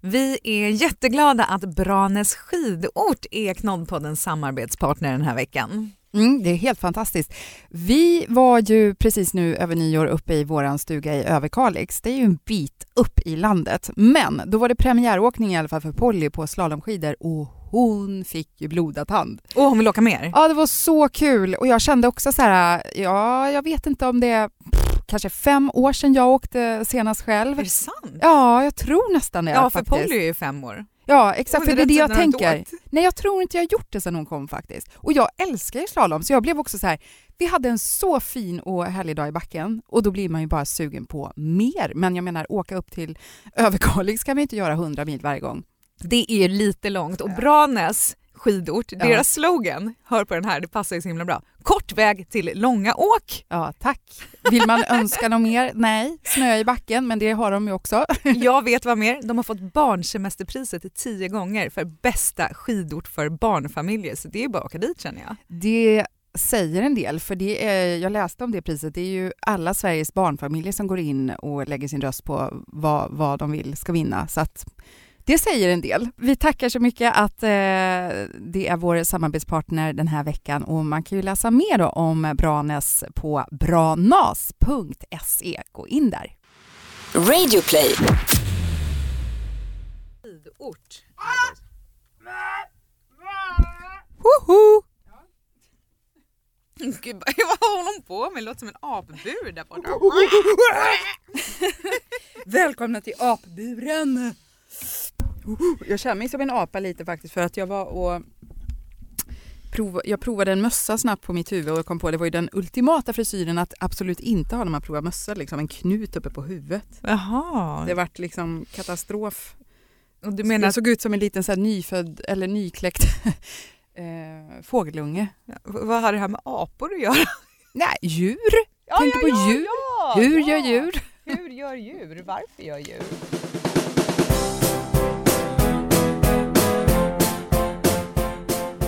Vi är jätteglada att Branäs skidort är Knoddpoddens samarbetspartner den här veckan. Mm, det är helt fantastiskt. Vi var ju precis nu över nyår uppe i vår stuga i Överkalix. Det är ju en bit upp i landet. Men då var det premiäråkning i alla fall för Polly på slalomskidor och hon fick ju blodad hand. Och hon vill åka mer? Ja, det var så kul och jag kände också så här, ja, jag vet inte om det är kanske fem år sedan jag åkte senast själv. Är det sant? Ja, jag tror nästan det. Ja, för faktiskt. Polly är ju fem år. Ja, exakt, för det är det jag tänker. Nej, jag tror inte jag har gjort det sedan hon kom faktiskt. Och jag älskar ju slalom, så jag blev också så här, vi hade en så fin och härlig dag i backen och då blir man ju bara sugen på mer. Men jag menar, åka upp till Överkalix kan vi inte göra 100 mil varje gång. Det är lite långt och Branäs skidort, deras slogan, hör på den här, det passar ju så himla bra. Kort väg till långa åk. Ja, tack. Vill man önska något mer? Nej, snö i backen, men det har de ju också. Jag vet vad mer, de har fått barnsemesterpriset tio gånger för bästa skidort för barnfamiljer, så det är bara att åka dit känner jag. Det säger en del, för det är, jag läste om det priset. Det är ju alla Sveriges barnfamiljer som går in och lägger sin röst på vad, vad de vill ska vinna. Så att det säger en del. Vi tackar så mycket att eh, det är vår samarbetspartner den här veckan och man kan ju läsa mer då om Branäs på branas.se. Gå in där. Radioplay. Skidort. Woho! Gud, vad håller hon på med? Det låter som en apbur där borta. Välkomna till apburen! Jag känner mig som en apa lite faktiskt för att jag var och prov, jag provade en mössa snabbt på mitt huvud och kom på det var ju den ultimata frisyren att absolut inte ha när man provar mössa, liksom en knut uppe på huvudet. Jaha. Det vart liksom katastrof. Och du Jag menar, såg ut som en liten så nyfödd eller nykläckt eh, fågelunge. vad har det här med apor att göra? Nej, djur! Tänkte på djur. Ja, Hur ja. gör djur? Hur gör djur? Varför gör djur?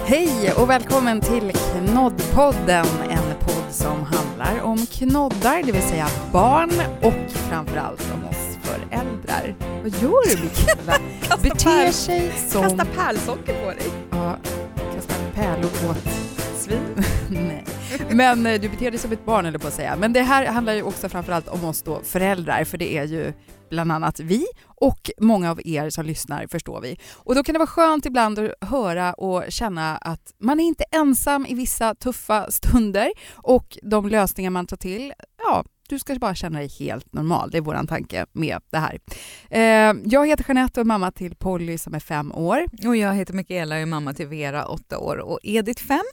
Hej och välkommen till Knoddpodden, en podd som handlar om knoddar, det vill säga barn och framförallt om oss föräldrar. Vad gör du Mikaela? Beter sig som... Kasta pärlsocker på dig. Ja, kasta pärlor åt Svin. Nej. Men eh, du beter dig som ett barn eller på att säga. Men det här handlar ju också framförallt om oss då föräldrar, för det är ju bland annat vi och många av er som lyssnar förstår vi. Och då kan det vara skönt ibland att höra och känna att man är inte ensam i vissa tuffa stunder och de lösningar man tar till, ja, du ska bara känna dig helt normal. Det är vår tanke med det här. Eh, jag heter Jeanette och är mamma till Polly som är fem år. Och jag heter Mikaela och är mamma till Vera, åtta år och Edith, fem.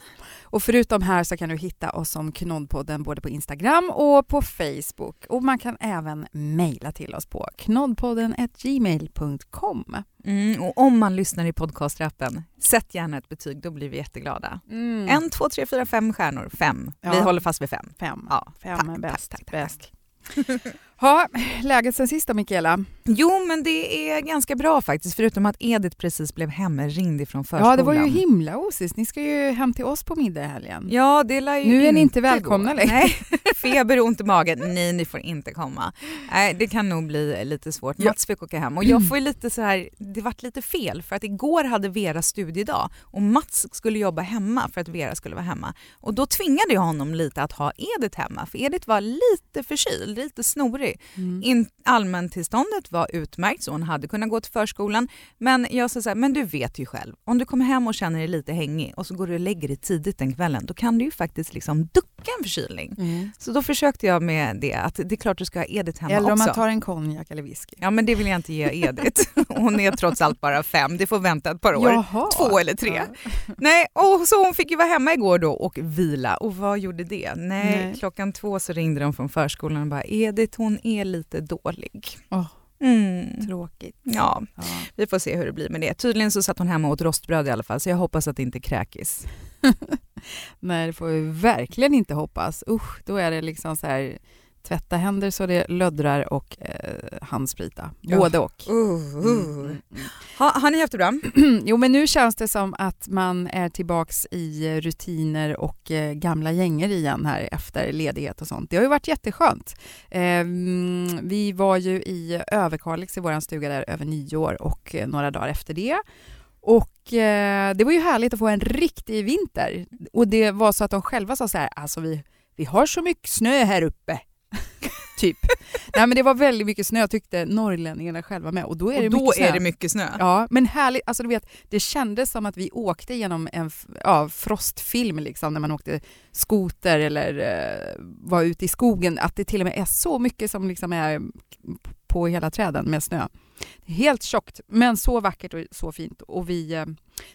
Och förutom här så kan du hitta oss som Knoddpodden både på Instagram och på Facebook. Och man kan även mejla till oss på knoddpodden gmail.com. Mm, och om man lyssnar i podcastrappen, sätt gärna ett betyg, då blir vi jätteglada. Mm. En, två, tre, fyra, fem stjärnor. Fem. Vi Ja. håller fast vid fem. Fem. Ja, Fem tack, är bäst. tack, tack, bäst. Ha, läget sen sist då Mikaela? Jo, men det är ganska bra faktiskt, förutom att Edith precis blev hemringd ifrån förskolan. Ja, det var ju himla osis. Ni ska ju hem till oss på middag i helgen. Ja, det lär ju Nu är ni inte välkomna längre. Nej, feber och ont i magen. Nej, ni får inte komma. Nej, det kan nog bli lite svårt. Mats fick åka hem och jag får lite så här, det vart lite fel för att igår hade Vera studiedag och Mats skulle jobba hemma för att Vera skulle vara hemma. Och då tvingade jag honom lite att ha Edith hemma för Edith var lite förkyld, lite snorig. Mm. In, allmäntillståndet var utmärkt så hon hade kunnat gå till förskolan. Men jag sa så här, men du vet ju själv, om du kommer hem och känner dig lite hängig och så går du och lägger dig tidigt den kvällen, då kan du ju faktiskt liksom ducka en förkylning. Mm. Så då försökte jag med det, att det är klart du ska ha Edith hemma Eller om också. man tar en konjak eller whisky. Ja men det vill jag inte ge Edith. Hon är trots allt bara fem, det får vänta ett par år. Jaha. Två eller tre. Ja. Nej, och så hon fick ju vara hemma igår då och vila. Och vad gjorde det? Nej, Nej. klockan två så ringde de från förskolan och bara Edith hon är lite dålig. Åh. Mm. Tråkigt. Ja, Ja. vi får se hur det blir med det. Tydligen så satt hon hemma och åt rostbröd i alla fall så jag hoppas att det inte är kräkis. Nej, det får vi verkligen inte hoppas. Usch, då är det liksom så här tvätta händer så det löddrar och eh, handsprita. Ja. Både och. Uh, Mm, mm, mm. Ha, har ni haft det bra? jo, men nu känns det som att man är tillbaks i rutiner och eh, gamla gänger igen här efter ledighet och sånt. Det har ju varit jätteskönt. Eh, vi var ju i Överkalix i vår stuga där över nyår och eh, några dagar efter det. Och eh, det var ju härligt att få en riktig vinter. Och det var så att de själva sa så här, alltså vi, vi har så mycket snö här uppe typ. Nej men det var väldigt mycket snö tyckte norrlänningarna själva med och då är och det då mycket snö. är det mycket snö. Ja, men härligt. Alltså du vet, det kändes som att vi åkte genom en ja, frostfilm liksom när man åkte skoter eller uh, var ute i skogen. Att det till och med är så mycket som liksom är på hela träden med snö. Helt tjockt, men så vackert och så fint. Och vi eh,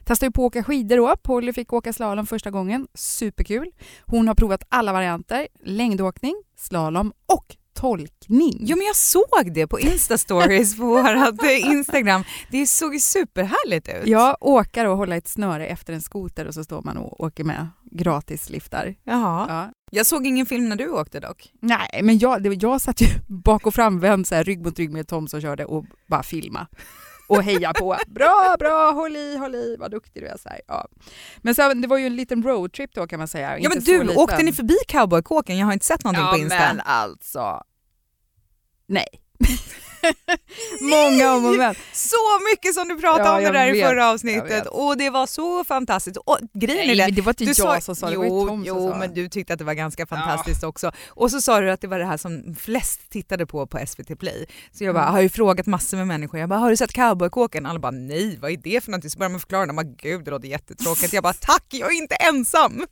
testade på att åka skidor då. Polly fick åka slalom första gången. Superkul. Hon har provat alla varianter. Längdåkning, slalom och tolkning. Jo men jag såg det på Insta-stories på vårt Instagram. Det såg superhärligt ut. Ja, åka och hålla ett snöre efter en skoter och så står man och åker med gratisliftar. Jaha. Ja. Jag såg ingen film när du åkte dock. Nej, men jag, det, jag satt ju bak och framvänd så här, rygg mot rygg med Tom som körde och bara filma och heja på. Bra, bra, håll i, håll i, vad duktig du är. Så här, ja. Men så, det var ju en liten roadtrip då kan man säga. Ja men du, åkte ni förbi cowboykåken? Jag har inte sett någonting ja, på Insta. men alltså. Nej. Många om och men. Så mycket som du pratade ja, om det där vet, i förra avsnittet och det var så fantastiskt. Och grejen Nej, är det, det var inte jag sa, som sa det, jo, var Tom jo, som sa. men du tyckte att det var ganska fantastiskt ja. också. Och så sa du att det var det här som flest tittade på på SVT Play. Så jag bara, mm. har ju frågat massor med människor, jag bara, har du sett cowboykåken? Alla bara, nej vad är det för någonting? Så börjar man förklara, de bara, gud det låter jättetråkigt. Jag bara, tack jag är inte ensam!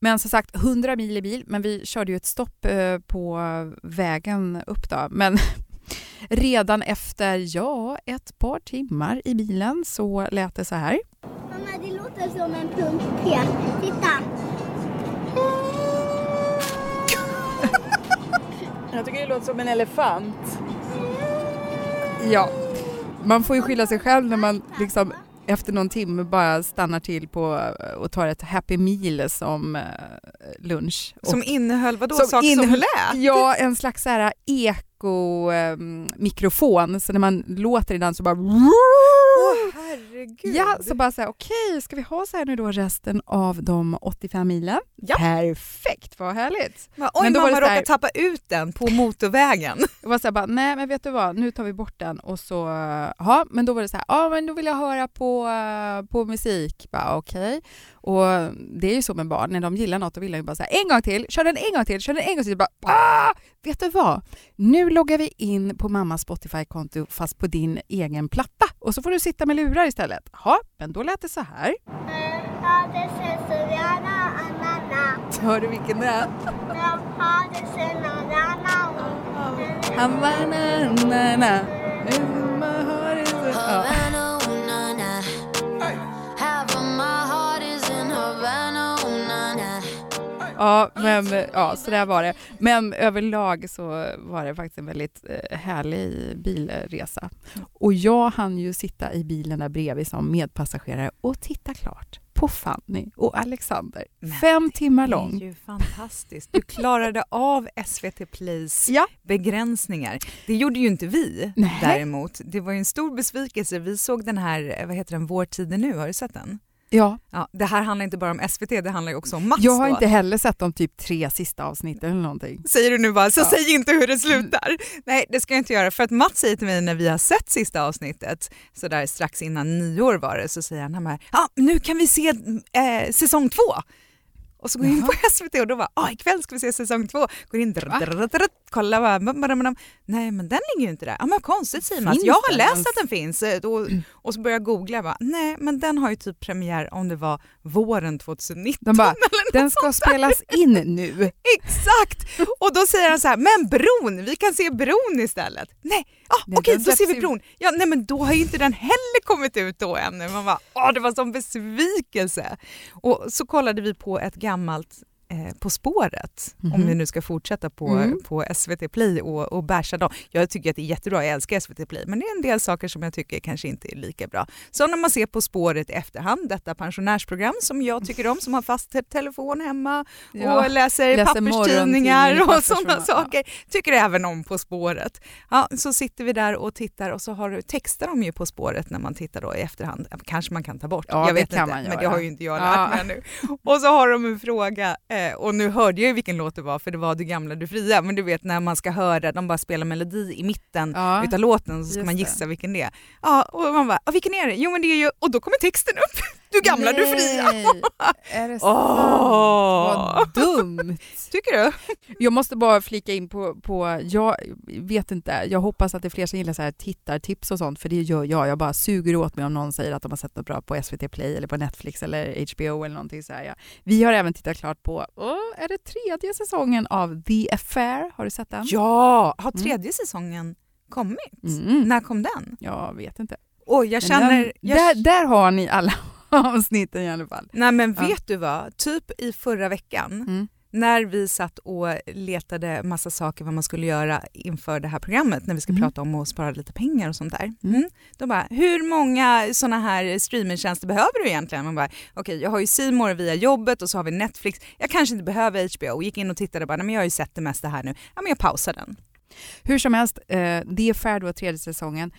Men som sagt, 100 mil i bil, men vi körde ju ett stopp eh, på vägen upp då. Men redan efter, ja, ett par timmar i bilen så lät det så här. Mamma, det låter som en pumppet. Titta! Jag tycker det låter som en elefant. Ja, man får ju skylla sig själv när man liksom efter någon timme bara stannar till på eh, och tar ett happy meal som eh, lunch. Som innehöll vadå? Som saker innehöll, som lät? Ja, en slags så här eko-mikrofon, mikrofon, så när man låter i den så bara... Oh, herregud! Ja, så bara så här, okej, okay, ska vi ha så här nu då resten av de 85 milen? Ja. Perfekt, vad härligt! Va, oj, men då mamma var råkade tappa ut den på motorvägen. Jag var så här, bara, nej men vet du vad, nu tar vi bort den och så, ja men då var det så här, ja men då vill jag höra på, på musik, bara okej. Okay. Och det är ju så med barn, när de gillar något då vill de ju bara säga en gång till, kör den en gång till, kör den en gång till. Bara, ah! Vet du vad? Nu loggar vi in på mammas Spotify-konto fast på din egen platta och så får du sitta med lurar istället. Ja, men då lät det så här. Hör du vilken det är? Havana, Ja, men ja, så där var det. Men överlag så var det faktiskt en väldigt eh, härlig bilresa. Och jag hann ju sitta i bilen där bredvid som medpassagerare och titta klart på Fanny och Alexander. Men Fem timmar lång. Det är ju fantastiskt. Du klarade av SVT Plays ja. begränsningar. Det gjorde ju inte vi Nej. däremot. Det var ju en stor besvikelse. Vi såg den här, vad heter den, Vår tid är nu, har du sett den? Ja. ja. Det här handlar inte bara om SVT, det handlar också om Mats. Jag har då. inte heller sett de typ tre sista avsnitten eller någonting. Säger du nu bara, så ja. säg inte hur det slutar. Nej, det ska jag inte göra. För att Mats säger till mig när vi har sett sista avsnittet, så där strax innan nyår var det, så säger han här, ja nu kan vi se eh, säsong två. Och så går jag in på SVT och då bara, ah, ikväll ska vi se säsong två. Går in, drr, drr, drr, kollar, bara, nej men den ligger ju inte där. Ja men konstigt man, jag har läst att den finns. Och, och så börjar jag googla, bara, nej men den har ju typ premiär om det var våren 2019. De bara, den ska spelas in nu. Exakt! Och då säger han så här, men bron, vi kan se bron istället. Nej, ah, okej okay, då ser vi bron. Ja, nej men då har ju inte den heller kommit ut då ännu. Man bara, åh det var sån besvikelse. Och så kollade vi på ett gammalt eh, På spåret, Mhm. om vi nu ska fortsätta på, Mm. på SVT Play och, och basha dem. Jag tycker att det är jättebra, jag älskar SVT Play, men det är en del saker som jag tycker kanske inte är lika bra. Så när man ser På spåret i efterhand, detta pensionärsprogram som jag tycker om, som har fast te- telefon hemma och läser, läser papperstidningar och sådana ja. saker. Tycker även om På spåret. Ja, så sitter vi där och tittar och så har, textar de ju På spåret när man tittar då i efterhand. Kanske man kan ta bort, Ja, jag det vet kan inte, men det har ju inte jag Ja. lärt mig ännu. Och så har de en fråga, eh, och nu hörde jag ju vilken låt det var för det var Du gamla, du fria, men du vet när man ska höra, de bara spelar melodi i mitten Ja. utav låten så ska man det. gissa vilken det är. Ja, och man bara, "Ah, vilken är det? Jo men det är ju, och då kommer texten upp. Du gamla, du fria. Nej, Är det sant? Åh. Vad dumt. Tycker du? Jag måste bara flika in på, på, jag vet inte, jag hoppas att det är fler som gillar så här tittartips och sånt, för det gör jag. Jag bara suger åt mig om någon säger att de har sett något bra på SVT Play eller på Netflix eller HBO eller någonting så här. Ja. Vi har även tittat klart på, åh, är det tredje säsongen av The Affair? Har du sett den? Ja, har Mm. tredje säsongen kommit? Mm. När kom den? Jag vet inte. Oj, jag Men känner... den, jag, där, där har ni alla avsnitten i alla fall. Nej men Ja. vet du vad? Typ i förra veckan Mm. när vi satt och letade massa saker vad man skulle göra inför det här programmet när vi ska Mm. prata om att spara lite pengar och sånt där. Mm. Mm. Då bara, hur många såna här streamingtjänster behöver du egentligen? Man bara, okej jag har ju More via jobbet och så har vi Netflix. Jag kanske inte behöver HBO. Gick in och tittade och bara, nej men jag har ju sett det mesta här nu. Ja men jag pausar den. Hur som helst, eh, The Affair då, tredje säsongen,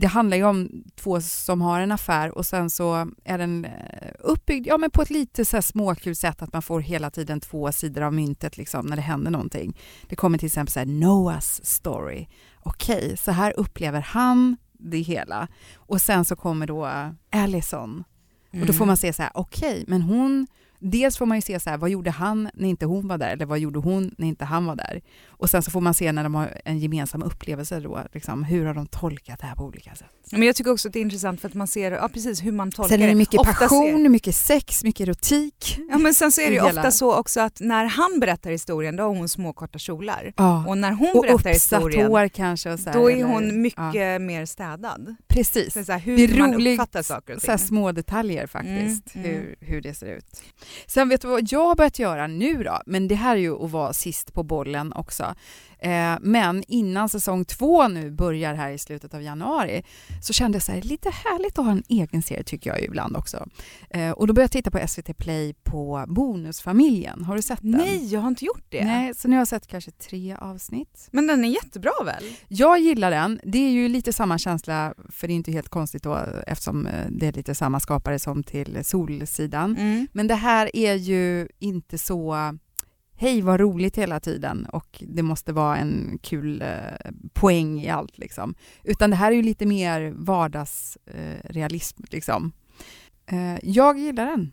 det handlar ju om två som har en affär och sen så är den eh, uppbyggd ja, men på ett lite så småkul sätt att man får hela tiden två sidor av myntet liksom, när det händer någonting. Det kommer till exempel så här, Noahs story. Okej, så här upplever han det hela. Och sen så kommer då eh, Allison och då får man se så här, okej, men hon Dels får man ju se så här, vad gjorde han när inte hon var där? Eller vad gjorde hon när inte han var där? Och sen så får man se när de har en gemensam upplevelse då, liksom, hur har de tolkat det här på olika sätt? Men jag tycker också att det är intressant för att man ser ja, precis hur man tolkar Sen är det mycket Ofta passion, Ser, mycket sex, mycket erotik. ja, men sen så är det ju ofta så också att när han berättar historien då har hon små korta kjolar. Ja. Och när hon Och berättar historien hår kanske. Och så här, då är eller- hon mycket Ja, mer städad. precis. Så så här, hur Det är man roligt, uppfattar saker och Så ting. små detaljer faktiskt, Mm, mm. Hur, hur det ser ut. Sen vet du vad jag har börjat göra nu då? Men det här är ju att vara sist på bollen också. Eh, men innan säsong två nu börjar här i slutet av januari så kände jag så här, lite härligt att ha en egen serie tycker jag ibland också. Eh, och då började jag titta på SVT Play på Bonusfamiljen. Har du sett den? Nej, jag har inte gjort det. Nej, så nu har jag sett kanske tre avsnitt. Men den är jättebra väl? Jag gillar den. Det är ju lite samma känsla, för det är inte helt konstigt då eftersom eh, det är lite samma skapare som till Solsidan. Mm. Men det här är ju inte så hej vad roligt hela tiden och det måste vara en kul eh, poäng i allt liksom. Utan det här är ju lite mer vardagsrealism eh, liksom. Eh, jag gillar den.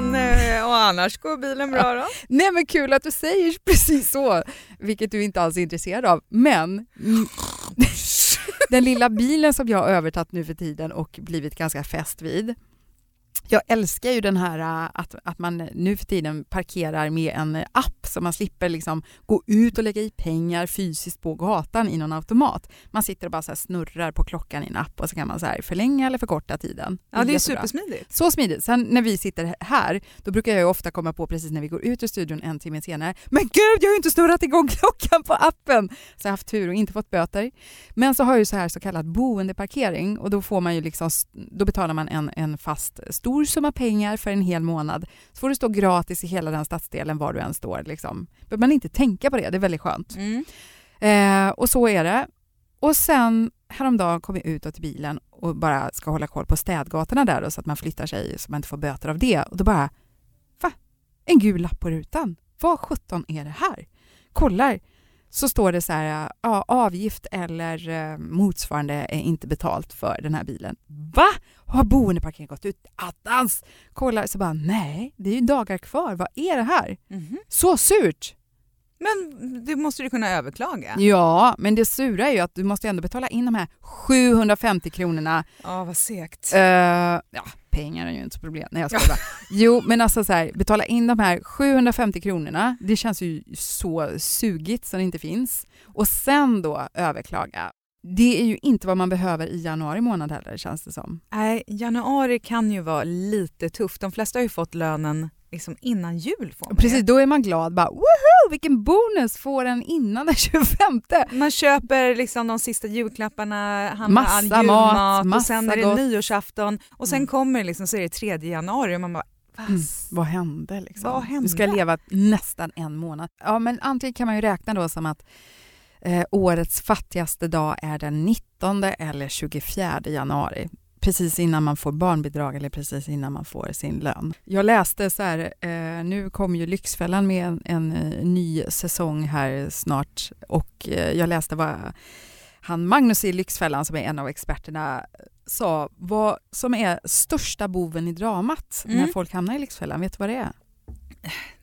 Men eh, och annars går bilen bra då? Nej men kul att du säger precis så, vilket du inte alls är intresserad av. Men mm, den lilla bilen som jag har övertagit nu för tiden och blivit ganska fäst vid. Jag älskar ju den här äh, att, att man nu för tiden parkerar med en app så man slipper liksom gå ut och lägga i pengar fysiskt på gatan i någon automat. Man sitter och bara så snurrar på klockan i en app och så kan man så här förlänga eller förkorta tiden. Ja, det är supersmidigt. Så smidigt. Sen när vi sitter här, då brukar jag ju ofta komma på precis när vi går ut ur studion en timme senare, men gud, jag har ju inte snurrat igång klockan på appen! Så jag har haft tur och inte fått böter. Men så har jag ju så här så kallad boendeparkering och då får man ju liksom, då betalar man en, en fast stor summa pengar för en hel månad. Så får du stå gratis i hela den stadsdelen var du än står. Liksom. Behöver man inte tänka på det, det är väldigt skönt. Mm. Eh, och så är det. Och sen häromdagen kom jag ut till bilen och bara ska hålla koll på städgatorna där då, så att man flyttar sig så man inte får böter av det. Och då bara, va? En gul lapp på rutan? Vad sjutton är det här? kollar så står det så här, ja, avgift eller eh, motsvarande är inte betalt för den här bilen. Va? Har boendeparkeringen gått ut? Attans! Kollar så bara, nej, det är ju dagar kvar. Vad är det här? Mhm. Så surt! Men det måste du kunna överklaga. Ja, men det sura är ju att du måste ändå betala in de här 750 kronorna. Ja, vad segt. Eh, ja, pengar är ju inte så problem. Nej, jag skojar bara. Jo, men alltså så här, betala in de här 750 kronorna, det känns ju så sugigt så det inte finns. Och sen då överklaga. Det är ju inte vad man behöver i januari månad heller känns det som. Nej, januari kan ju vara lite tufft. De flesta har ju fått lönen liksom innan jul. Får man Precis, det. då är man glad. Bara, Woho, vilken bonus får en innan den 25? Man köper liksom de sista julklapparna, handlar Massa all mat, julmat och massa sen är det gott. nyårsafton och sen Mm. kommer liksom, så är det 3 januari och man bara vad Mm, vad hände liksom? Vad hände? Du ska leva nästan en månad. Ja, men antingen kan man ju räkna då som att eh, årets fattigaste dag är den 19 eller 24 januari. Precis innan man får barnbidrag eller precis innan man får sin lön. Jag läste så här, eh, nu kommer ju Lyxfällan med en, en eh, ny säsong här snart och eh, jag läste vad han Magnus i Lyxfällan som är en av experterna sa vad som är största boven i dramat Mm. när folk hamnar i Lyxfällan. Vet du vad det är?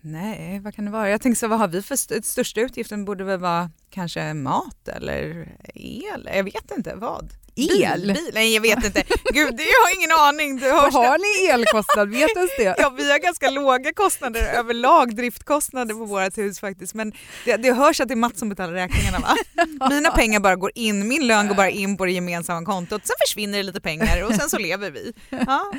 Nej, vad kan det vara? Jag tänkte så vad har vi för st- största utgiften borde väl vara kanske mat eller el? Jag vet inte, vad? El? Bil, bil? Nej jag vet inte. Gud, det- jag har ingen aning. Du hörs har ni elkostnad? Vet ens det? Ja, vi har ganska låga kostnader överlag, driftkostnader på vårt hus faktiskt. Men det, det hörs att det är Mats som betalar räkningarna va? Mina pengar bara går in, min lön går bara in på det gemensamma kontot. Sen försvinner det lite pengar och sen så lever vi. Ja,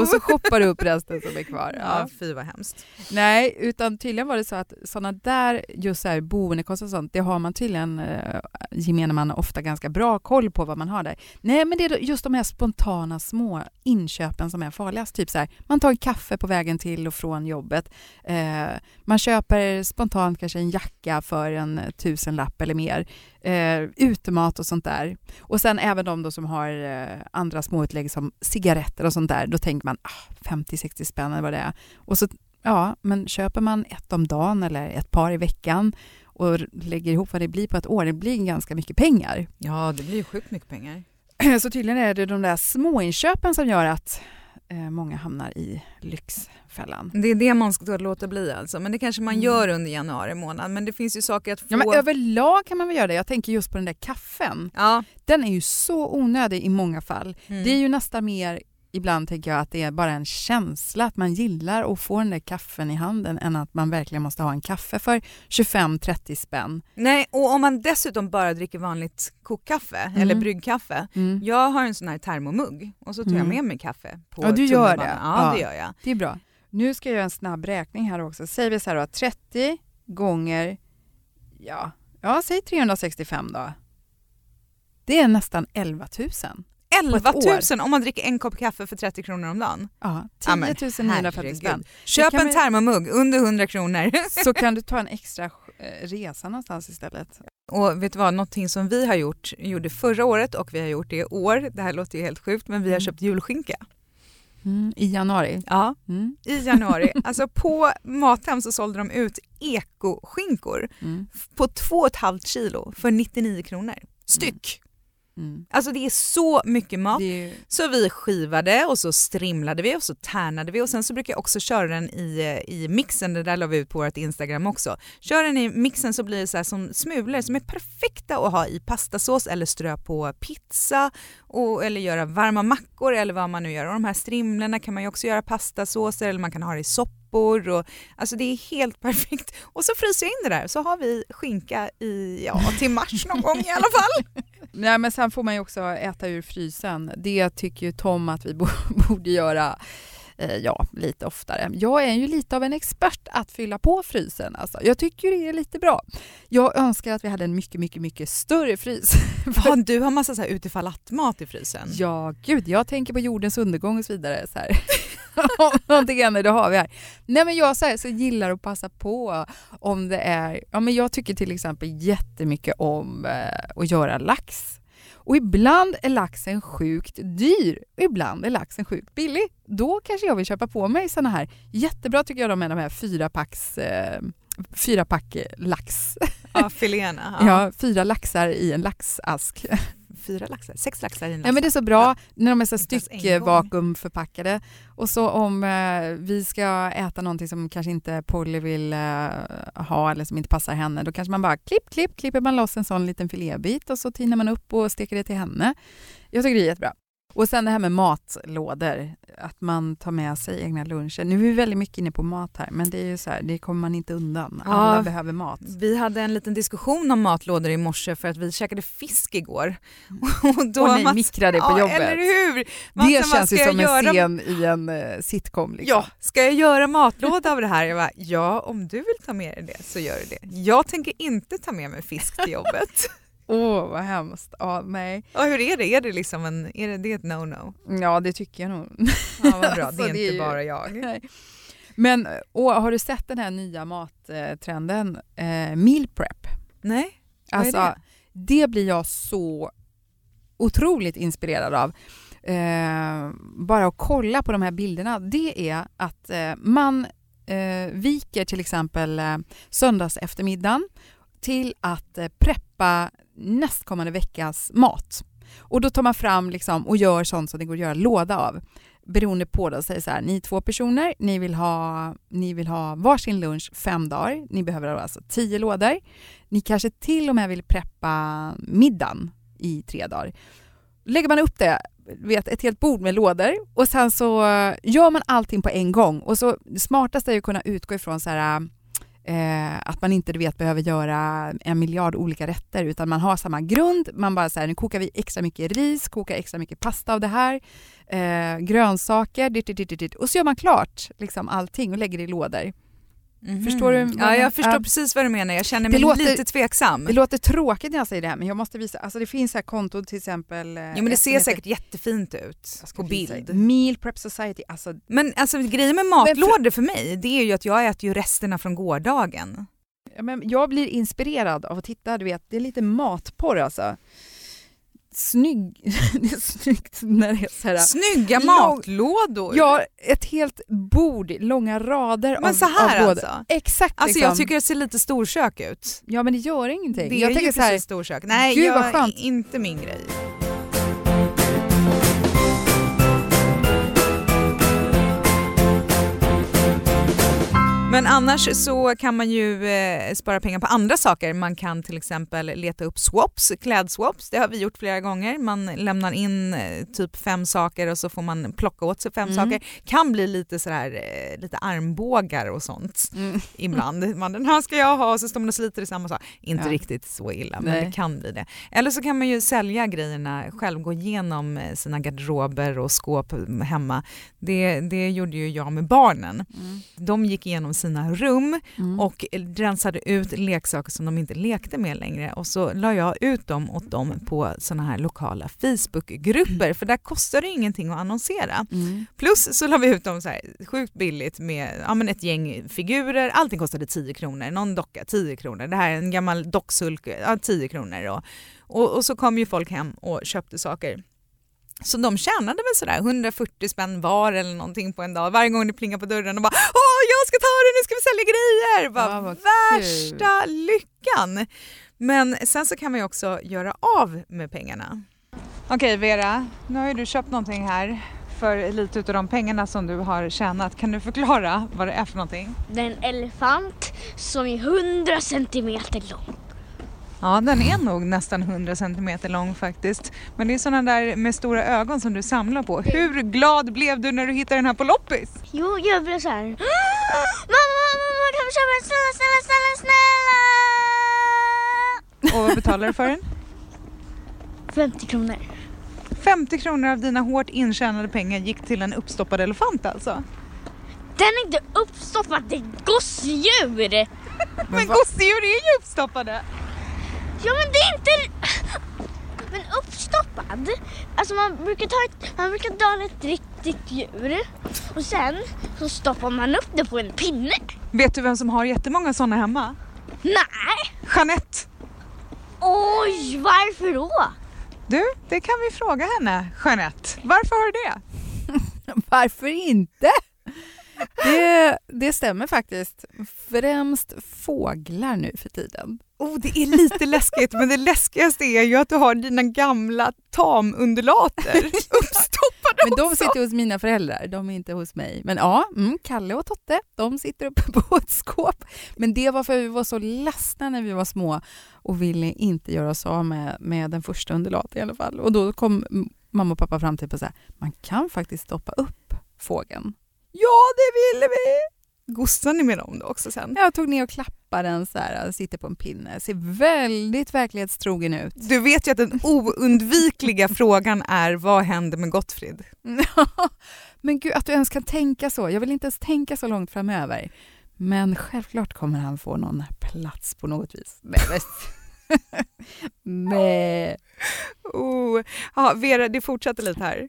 Och så shoppar du upp resten som är kvar. ja Ja. fy vad hemskt. Nej, utan tydligen var det så att sådana där just så här boendekostnader och sånt, det har man tydligen, eh, gemene man, ofta ganska bra koll på vad man har där. Nej, men det är just de här spontana små inköpen som är farligast. Typ så här, man tar en kaffe på vägen till och från jobbet. Eh, man köper spontant kanske en jacka för en tusenlapp eller mer. Eh, utemat och sånt där. Och sen även de då som har eh, andra småutlägg som cigaretter och sånt där. Då tänker man ah, 50-60 spänn eller vad det är. Och så Ja, men köper man ett om dagen eller ett par i veckan och lägger ihop vad det blir på ett år, det blir ganska mycket pengar. Ja, det blir sjukt mycket pengar. Så tydligen är det de där småinköpen som gör att eh, många hamnar i lyxfällan. Det är det man ska låta bli alltså. Men det kanske man Mm. gör under januari månad. Men det finns ju saker att få... Ja, men överlag kan man väl göra det. Jag tänker just på den där kaffen. Ja. Den är ju så onödig i många fall. Mm. Det är ju nästan mer, ibland tänker jag att det är bara en känsla att man gillar att få den där kaffen i handen än att man verkligen måste ha en kaffe för 25-30 spänn. Nej, och om man dessutom bara dricker vanligt kokkaffe Mm. eller bryggkaffe. Mm. Jag har en sån här termomugg och så tar jag Mm. med mig kaffe på Ja, du gör det. Ja, Ja. det gör jag. Det är bra. Nu ska jag göra en snabb räkning här också. Säger vi så här då, 30 gånger, ja, ja säg 365 då. Det är nästan 11 000. 11 ett år. 000 om man dricker en kopp kaffe för 30 kronor om dagen. Ja, Ja, men 10 950 spänn. Köp en termomugg under 100 kronor. Så kan du ta en extra eh, resa någonstans istället. Och vet du vad, någonting som vi har gjort, gjorde förra året och vi har gjort det i år, det här låter ju helt sjukt, men vi har Mm. köpt julskinka. Mm, I januari. Ja, Mm, i januari. alltså på Mathem så sålde de ut ekoskinkor mm, på 2,5 kilo för 99 kronor styck. Mm. Alltså det är så mycket mat. Ju, Så vi skivade och så strimlade vi och så tärnade vi och sen så brukar jag också köra den i, i mixen, det där la vi ut på vårt Instagram också. Kör den i mixen så blir det så som smulor som är perfekta att ha i pastasås eller strö på pizza och, eller göra varma mackor eller vad man nu gör. Och de här strimlorna kan man ju också göra pastasåser eller man kan ha det i soppor. Och, alltså det är helt perfekt. Och så fryser jag in det där så har vi skinka i, ja, till mars någon gång i alla fall. nej, men sen får man ju också äta ur frysen. Det tycker ju Tom att vi bo- borde göra eh, ja, lite oftare. Jag är ju lite av en expert att fylla på frysen. Alltså. Jag tycker det är lite bra. Jag önskar att vi hade en mycket, mycket, mycket större frys. Ja, du har massa så här utifall att-mat i frysen. Ja, gud, jag tänker på jordens undergång och så vidare. Så Någonting annat, det har vi här. Nej, men jag så, här, så gillar att passa på om det är... Ja, men jag tycker till exempel jättemycket om eh, att göra lax. Och ibland är laxen sjukt dyr ibland är laxen sjukt billig. Då kanske jag vill köpa på mig såna här. Jättebra tycker jag de är de här fyra packs eh, fyra pack lax. Ja, filéerna. Ja. fyra laxar i en laxask. Fyra laxar, sex laxar i en Ja, men det är så bra när de är så styckvakuumförpackade. Och så om eh, vi ska äta någonting som kanske inte Polly vill eh, ha eller som inte passar henne, då kanske man bara klipp, klipp, klipper man loss en sån liten filébit och så tinar man upp och steker det till henne. Jag tycker det är jättebra. Och sen det här med matlådor, att man tar med sig egna luncher. Nu är vi väldigt mycket inne på mat här, men det är ju så här, det kommer man inte undan. Alla Ja. behöver mat. Vi hade en liten diskussion om matlådor i morse för att vi käkade fisk igår. Och då Och ni Mats- mikrade på ja, jobbet. Eller hur? Det Mats, vad känns ju som en scen i en eh, sitcom. Liksom. Ja, ska jag göra matlåda av det här? Jag bara, ja om du vill ta med dig det så gör du det. Jag tänker inte ta med mig fisk till jobbet. Åh, vad hemskt. Ja, nej. ja, hur är det? Är det liksom en, är det, det är ett no-no? Ja, det tycker jag nog. Ja, vad bra, Alltså, det är det inte är ju- bara jag. Nej. Men och, har du sett den här nya mattrenden, eh, meal prep? Nej, vad är Alltså, det? det blir jag så otroligt inspirerad av. Eh, bara att kolla på de här bilderna, det är att eh, man eh, viker till exempel eh, söndags eftermiddagen till att eh, preppa nästkommande veckas mat. Och då tar man fram liksom, och gör sånt som det går att göra låda av. Beroende på då, säger så här, ni är två personer, ni vill, ha, ni vill ha varsin lunch fem dagar, ni behöver alltså tio lådor. Ni kanske till och med vill preppa middagen i tre dagar. Lägger man upp det, vet, ett helt bord med lådor och sen så gör man allting på en gång. Och så det smartaste är ju att kunna utgå ifrån så här, eh, att man inte du vet, behöver göra en miljard olika rätter utan man har samma grund. Man bara så här, nu kokar vi extra mycket ris, kokar extra mycket pasta av det här, eh, grönsaker, dit, dit, dit, dit, dit. och så gör man klart liksom allting och lägger det i lådor. Mhm. Förstår du Ja, jag- förstår ja. precis vad du menar. Jag känner mig låter- lite tveksam. Det låter tråkigt när jag säger det här men jag måste visa. Alltså det finns här konton till exempel. eh, Ja, men det ser heter- säkert jättefint ut på bild. Meal Prep Society. Alltså, Men alltså grejen med matlådor för mig, det är ju att jag äter ju resterna från gårdagen. ja, men jag blir inspirerad av att titta, du vet, det är lite matporr alltså. Snygg, det är snyggt när det är så här. Snygga Lång- matlådor! Ja, ett helt bord, långa rader men av, så här av lådor. alltså. Exakt Alltså liksom. jag tycker det ser lite storkök ut. Ja men det gör ingenting. Det jag är ju så här, precis storkök. Nej, Gud, jag, inte min grej. Men annars så kan man ju eh, spara pengar på andra saker. Man kan till exempel leta upp swaps, klädswaps. Det har vi gjort flera gånger. Man lämnar in eh, typ fem saker och så får man plocka åt sig fem Mm. saker. Kan bli lite sådär, eh, lite armbågar och sånt Mm. ibland. Man, den här ska jag ha och så står man och sliter i samma sak. Inte Ja. riktigt så illa men Nej. det kan bli det. Eller så kan man ju sälja grejerna själv, gå igenom sina garderober och skåp hemma. Det, det gjorde ju jag med barnen. Mm. De gick igenom sina rum Mm. och rensade ut leksaker som de inte lekte med längre och så la jag ut dem åt dem på såna här lokala Facebookgrupper för där kostar det ingenting att annonsera. Mm. Plus så la vi ut dem så här sjukt billigt med ja, men ett gäng figurer. Allting kostade 10 kronor, någon docka 10 kronor. Det här är en gammal docksulk, ja, 10 kronor. Och, och, och så kom ju folk hem och köpte saker. Så de tjänade väl sådär 140 spänn var eller någonting på en dag. Varje gång det plingar på dörren och bara åh jag ska ta det, nu ska vi sälja grejer. Bara, Ja, värsta lyckan. Men sen så kan man ju också göra av med pengarna. Okej Vera, nu har ju du köpt någonting här för lite av de pengarna som du har tjänat. Kan du förklara vad det är för någonting? Det är en elefant som är 100 centimeter lång. Ja, den är nog nästan 100 centimeter lång faktiskt. Men det är sådana där med stora ögon som du samlar på. Hur glad blev du när du hittade den här på loppis? Jo, jag blev så här. Mamma, mamma, kan vi köpa en? Snälla, snälla, snälla, snälla! Och vad betalar du för den? 50 kronor. 50 kronor av dina hårt intjänade pengar gick till en uppstoppad elefant alltså. Den är inte uppstoppad, det är gosedjur! Men gosedjur är ju uppstoppade! Ja men det är inte... Men uppstoppad, alltså man brukar ta ett, man brukar dala ett riktigt djur och sen så stoppar man upp det på en pinne. Vet du vem som har jättemånga sådana hemma? Nej! Jeanette! Oj, varför då? Du, det kan vi fråga henne, Jeanette. Varför har du det? Varför inte? Det, det stämmer faktiskt. Främst fåglar nu för tiden. Oh, det är lite läskigt, men det läskigaste är ju att du har dina gamla tamundulater uppstoppade Men de också. sitter hos mina föräldrar, de är inte hos mig. Men ja, mm, Kalle och Totte, de sitter uppe på ett skåp. Men det var för att vi var så ledsna när vi var små och ville inte göra oss av med, med den första undulaten i alla fall. Och då kom mm, mamma och pappa fram till att man kan faktiskt stoppa upp fågeln. Ja, det ville vi! Gossar ni med dem då också sen? Jag tog ner och klappade den så här, sitter på en pinne, ser väldigt verklighetstrogen ut. Du vet ju att den oundvikliga frågan är vad händer med Gottfrid? Men gud, att du ens kan tänka så. Jag vill inte ens tänka så långt framöver. Men självklart kommer han få någon plats på något vis. Nej, Nej. Oh. Ja, Vera, det fortsätter lite här.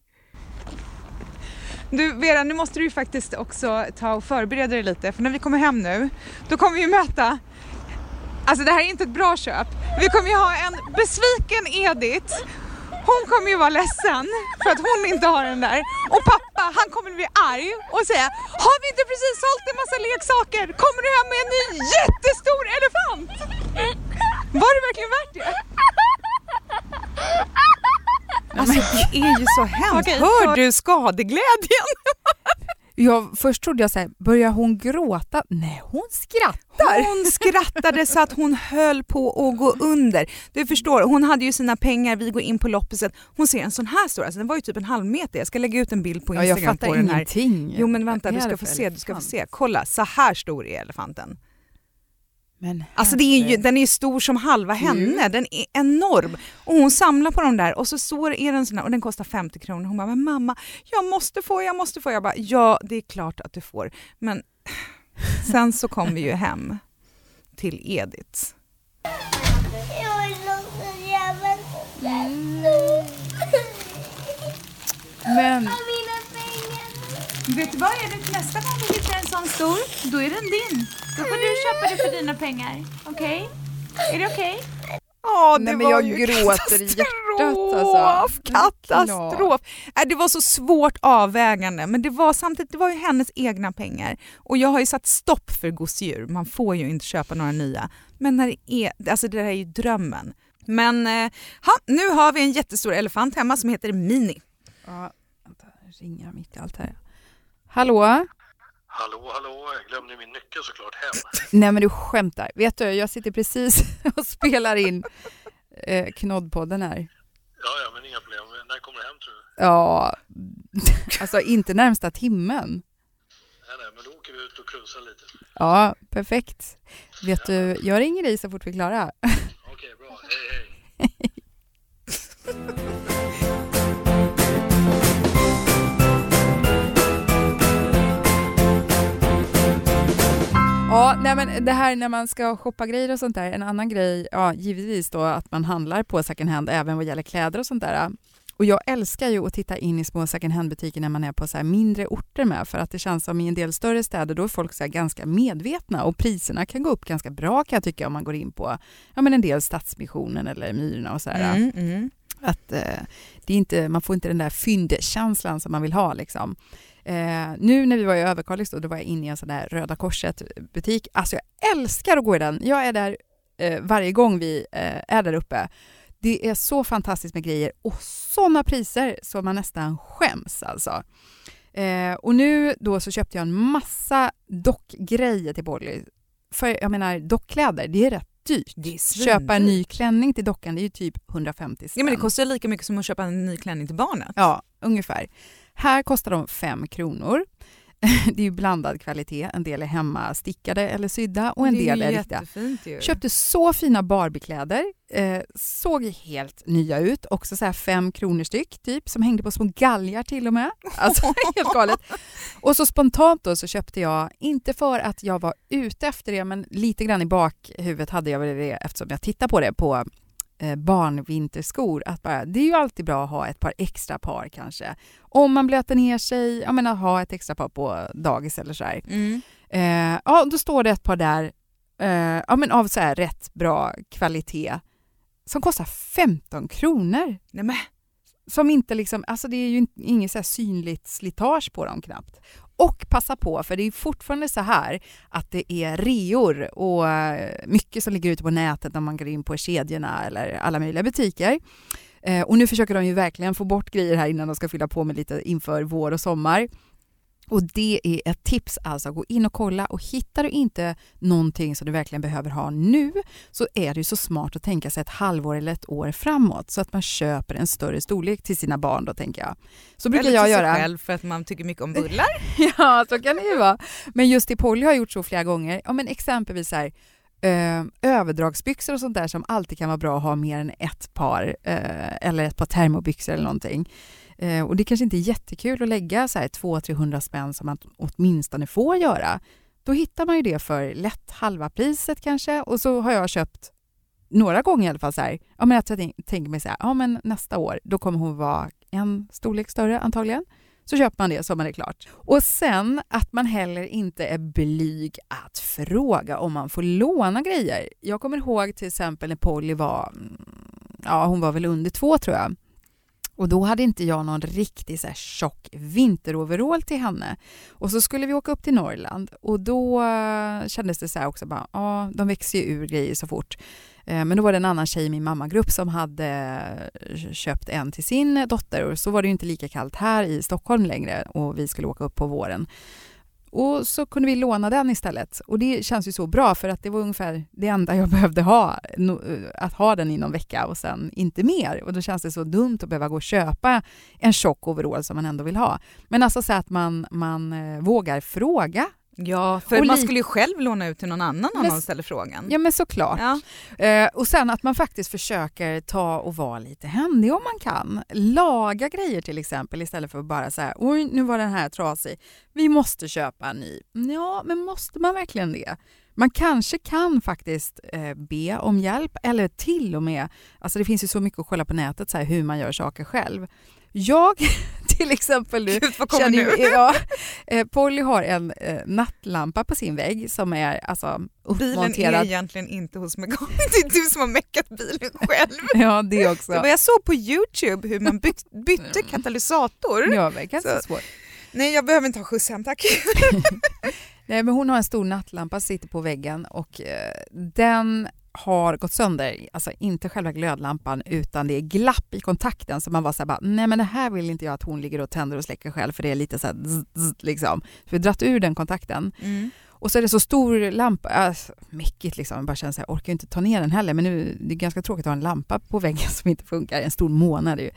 Du Vera, nu måste du ju faktiskt också ta och förbereda dig lite för när vi kommer hem nu, då kommer vi möta Alltså det här är inte ett bra köp. Vi kommer ju ha en besviken Edith. Hon kommer ju vara ledsen för att hon inte har den där. Och pappa, han kommer bli arg och säga Har vi inte precis sålt en massa leksaker? Kommer du hem med en ny jättestor elefant? Var det verkligen värt det? Alltså det är ju så hemskt. Okej, Hör för- du skadeglädjen? Jag, först trodde jag så här, börjar hon gråta? Nej, hon skrattar. Hon skrattade så att hon höll på att gå under. Du förstår, hon hade ju sina pengar, vi går in på loppisen. Hon ser en sån här stor, alltså den var ju typ en halv meter. Jag ska lägga ut en bild på Ja, Instagram jag fattar på den här. ingenting. Jo men vänta, du ska få se, du ska få se. Kolla, så här stor är elefanten. Men Alltså det är ju, den är ju stor som halva henne, den är enorm. Och hon samlar på de där och så står är den sån här och den kostar 50 kronor. Hon bara, men mamma, jag måste få, jag måste få. Jag bara, ja det är klart att du får. Men sen så kom vi ju hem till Edith. Jäveln. Men. Vet du vad, Edith? Nästa gång vi hittar en sån stor, då är den din. Då får du köpa det för dina pengar. Okej? Är det okej? Ja, det Nej, men var jag ju gråter i hjärtat, katastrof, alltså. Katastrof! Nej, det var så svårt avvägande, men det var samtidigt det var ju hennes egna pengar. Och jag har ju satt stopp för gosedjur, man får ju inte köpa några nya. Men när det är, alltså det där är ju drömmen. Men eh, ha, nu har vi en jättestor elefant hemma som heter Mini. Ja, vänta, jag mitt i allt här. Hallå? Hallå, hallå, jag glömde min nyckel såklart hem. Nej men du skämtar. Vet du, jag sitter precis och spelar in eh, Knoddpodden här. Ja, ja, men inga problem. När kommer du hem tror du? Ja, alltså inte närmsta timmen. Nej, nej, men då åker vi ut och cruisar lite. Ja, perfekt. Vet du, jag ringer dig så fort vi är klara. Okej, bra. Hej, hej. Ja, nej men det här när man ska shoppa grejer och sånt där, en annan grej, ja givetvis då att man handlar på second hand även vad gäller kläder och sånt där. Och jag älskar ju att titta in i små second hand-butiker när man är på så mindre orter med för att det känns som i en del större städer då är folk så ganska medvetna och priserna kan gå upp ganska bra kan jag tycka om man går in på ja, men en del Stadsmissionen eller Myrorna och så här. Mm, mm. Att, eh, det är inte, man får inte den där fyndkänslan som man vill ha. Liksom. Eh, nu när vi var i Överkalix då, då var jag inne i en sån där Röda Korset-butik. Alltså jag älskar att gå i den. Jag är där eh, varje gång vi eh, är där uppe. Det är så fantastiskt med grejer och sådana priser så man nästan skäms alltså. Eh, och nu då så köpte jag en massa dockgrejer till Polly. För jag menar dockkläder, det är rätt dyrt. Det är Köpa en ny klänning till dockan, det är ju typ 150 spänn. Ja, men det kostar lika mycket som att köpa en ny klänning till barnet. Ja, ungefär. Här kostar de 5 kronor. Det är ju blandad kvalitet. En del är hemma stickade eller sydda och en del är riktiga. ju. Köpte så fina Barbiekläder. Eh, såg helt nya ut. Också så här fem kronor styck typ som hängde på små galgar till och med. Alltså helt galet. Och så spontant då så köpte jag, inte för att jag var ute efter det men lite grann i bakhuvudet hade jag väl det eftersom jag tittade på det på barnvinterskor. Att bara, det är ju alltid bra att ha ett par extra par kanske. Om man blöter ner sig, jag menar ha ett extra par på dagis eller så här. Mm. Eh, ja, då står det ett par där eh, ja, men av så här rätt bra kvalitet som kostar 15 kronor. Nej, men, som inte liksom, alltså det är ju inget så synligt slitage på dem knappt. Och passa på, för det är fortfarande så här att det är reor och eh, mycket som ligger ute på nätet när man går in på kedjorna eller alla möjliga butiker. Eh, och nu försöker de ju verkligen få bort grejer här innan de ska fylla på med lite inför vår och sommar. Och det är ett tips alltså, gå in och kolla och hittar du inte någonting som du verkligen behöver ha nu så är det ju så smart att tänka sig ett halvår eller ett år framåt så att man köper en större storlek till sina barn då tänker jag. Så brukar Eller jag till sig göra. själv för att man tycker mycket om bullar. Ja, så kan det ju vara. Men just i Polly har jag gjort så flera gånger. Ja, men exempelvis så här, eh, överdragsbyxor och sånt där som alltid kan vara bra att ha mer än ett par eh, eller ett par termobyxor eller någonting. Eh, och det kanske inte är jättekul att lägga så här 200-300 spänn som man åtminstone får göra. Då hittar man ju det för lätt halva priset kanske och så har jag köpt några gånger i alla fall så här, ja men jag tänker mig så här, ja men nästa år då kommer hon vara en storlek större antagligen så köper man det så man är klart. Och sen att man heller inte är blyg att fråga om man får låna grejer. Jag kommer ihåg till exempel när Polly var, mm, ja hon var väl under två tror jag. Och då hade inte jag någon riktig så här tjock vinteroverall till henne. Och så skulle vi åka upp till Norrland och då eh, kändes det så här också bara, ja de växer ju ur grejer så fort. Eh, men då var det en annan tjej i min mammagrupp som hade eh, köpt en till sin dotter och så var det ju inte lika kallt här i Stockholm längre och vi skulle åka upp på våren. Och så kunde vi låna den istället. Och det känns ju så bra för att det var ungefär det enda jag behövde ha, eh, att ha den i någon vecka och sen inte mer. Och då känns det så dumt att behöva gå och köpa en tjock overall som man ändå vill ha. Men alltså så att man, man eh, vågar fråga. Ja, för Och man skulle ju själv låna ut till någon annan om någon ställer frågan. Ja men såklart. Ja. Eh, och sen att man faktiskt försöker ta och vara lite händig om man kan. Laga grejer till exempel istället för att bara säga oj nu var den här trasig, vi måste köpa en ny. Ja, men måste man verkligen det? Man kanske kan faktiskt eh, be om hjälp eller till och med, alltså det finns ju så mycket att kolla på nätet så här, hur man gör saker själv. Jag till exempel nu, Gud, vad kommer känner nu? ja, eh, Polly har en eh, nattlampa på sin vägg som är alltså Bilen är uppmonterad. egentligen inte hos mekaniker, det är du som har meckat bilen själv. Ja, det också. Det var jag såg på Youtube hur man byt, bytte katalysator. Ja, det är ganska Så- svårt. Nej, jag behöver inte ha skjuts hem tack. Nej, men hon har en stor nattlampa som sitter på väggen och eh, den har gått sönder, alltså inte själva glödlampan utan det är glapp i kontakten så man var så här bara, nej men det här vill inte jag att hon ligger och tänder och släcker själv för det är lite så här zzz, zzz, liksom. Så vi har dratt ur den kontakten Mm. och så är det så stor lampa, alltså, mäckigt liksom, jag bara känner så här, orkar inte ta ner den heller men nu, det är ganska tråkigt att ha en lampa på väggen som inte funkar, en stor månad ju.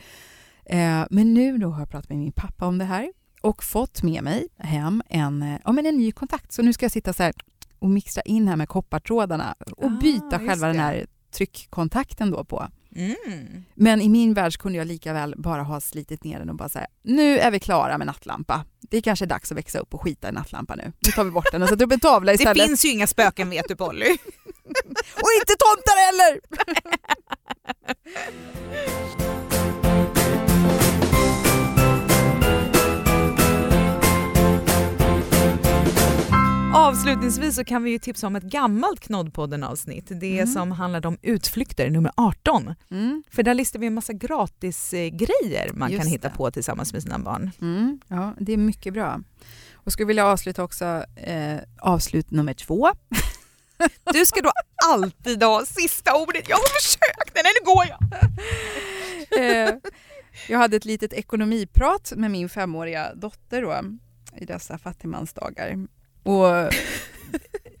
Eh, men nu då har jag pratat med min pappa om det här och fått med mig hem en, eh, ja, men en ny kontakt. Så nu ska jag sitta så här och mixa in här med koppartrådarna och Ah, byta själva den det. här tryckkontakten då på. Mm. Men i min värld kunde jag lika väl bara ha slitit ner den och bara säga nu är vi klara med nattlampa. Det är kanske dags att växa upp och skita i nattlampa nu. Nu tar vi bort den och sätter upp en tavla Det istället. finns ju inga spöken vet du Polly. Och inte tomtar heller! Avslutningsvis så kan vi ju tipsa om ett gammalt Knoddpodden-avsnitt. Det Mm. som handlade om utflykter, nummer 18. Mm, För där listar vi en massa gratis eh, grejer man Just kan hitta det. på tillsammans med sina barn. mm, ja, det är mycket bra. Och skulle vilja avsluta också eh, avslut nummer två. Du ska då alltid ha sista ordet. Jag har försökt, nu går jag. Eh, jag hade ett litet ekonomiprat med min femåriga dotter då, i dessa fattigmansdagar. Och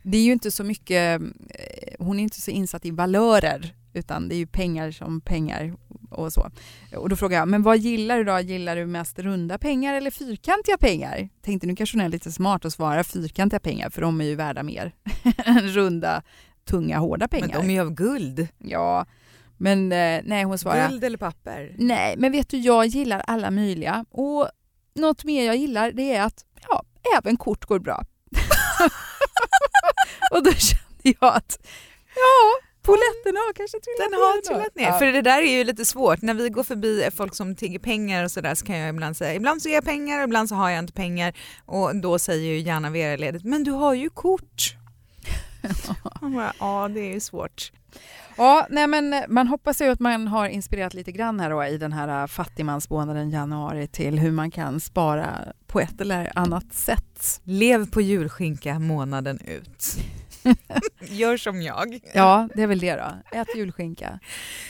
det är ju inte så mycket, eh, hon är inte så insatt i valörer, utan det är ju pengar som pengar och så. Och då frågade jag, men vad gillar du då? Gillar du mest runda pengar eller fyrkantiga pengar? Tänkte nu kanske hon är lite smart att svara fyrkantiga pengar, för de är ju värda mer än runda, tunga, hårda pengar. Men de är ju av guld. Ja, men eh, nej hon svarade, Guld eller papper? Nej, men vet du, jag gillar alla möjliga. Och något mer jag gillar det är att ja, även kort går bra. och då kände jag att ja, poletten har kanske trillat Den har trillat ner. Ja. För det där är ju lite svårt. När vi går förbi folk som tigger pengar och sådär så kan jag ibland säga ibland så ger jag pengar, ibland så har jag inte pengar. Och då säger ju gärna Vera ledigt men du har ju kort. Bara, ja det är ju svårt. Ja, nej men man hoppas ju att man har inspirerat lite grann här då i den här äh, fattigmansmånaden januari till hur man kan spara på ett eller annat sätt. Lev på julskinka månaden ut. Gör som jag. Ja, det är väl det då. Ät julskinka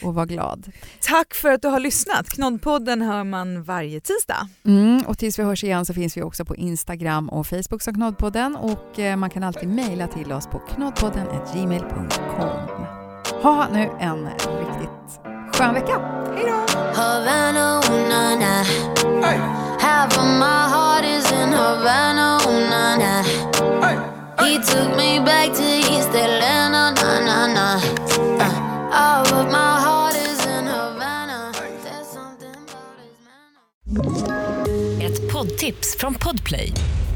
och var glad. Tack för att du har lyssnat. Knoddpodden hör man varje tisdag. Mm, och tills vi hörs igen så finns vi också på Instagram och Facebook som Knoddpodden och eh, man kan alltid mejla till oss på knoddpodden.gmail.com. Ha nu en riktigt skön vecka. Hej då! Havana, ooh, na, na. Half of my heart is in Havana, ooh, na, na. He took me back to East Atlanta, na, na, na. Uh, all of my heart is in Havana. There's something about his manner. Ett poddtips från Podplay.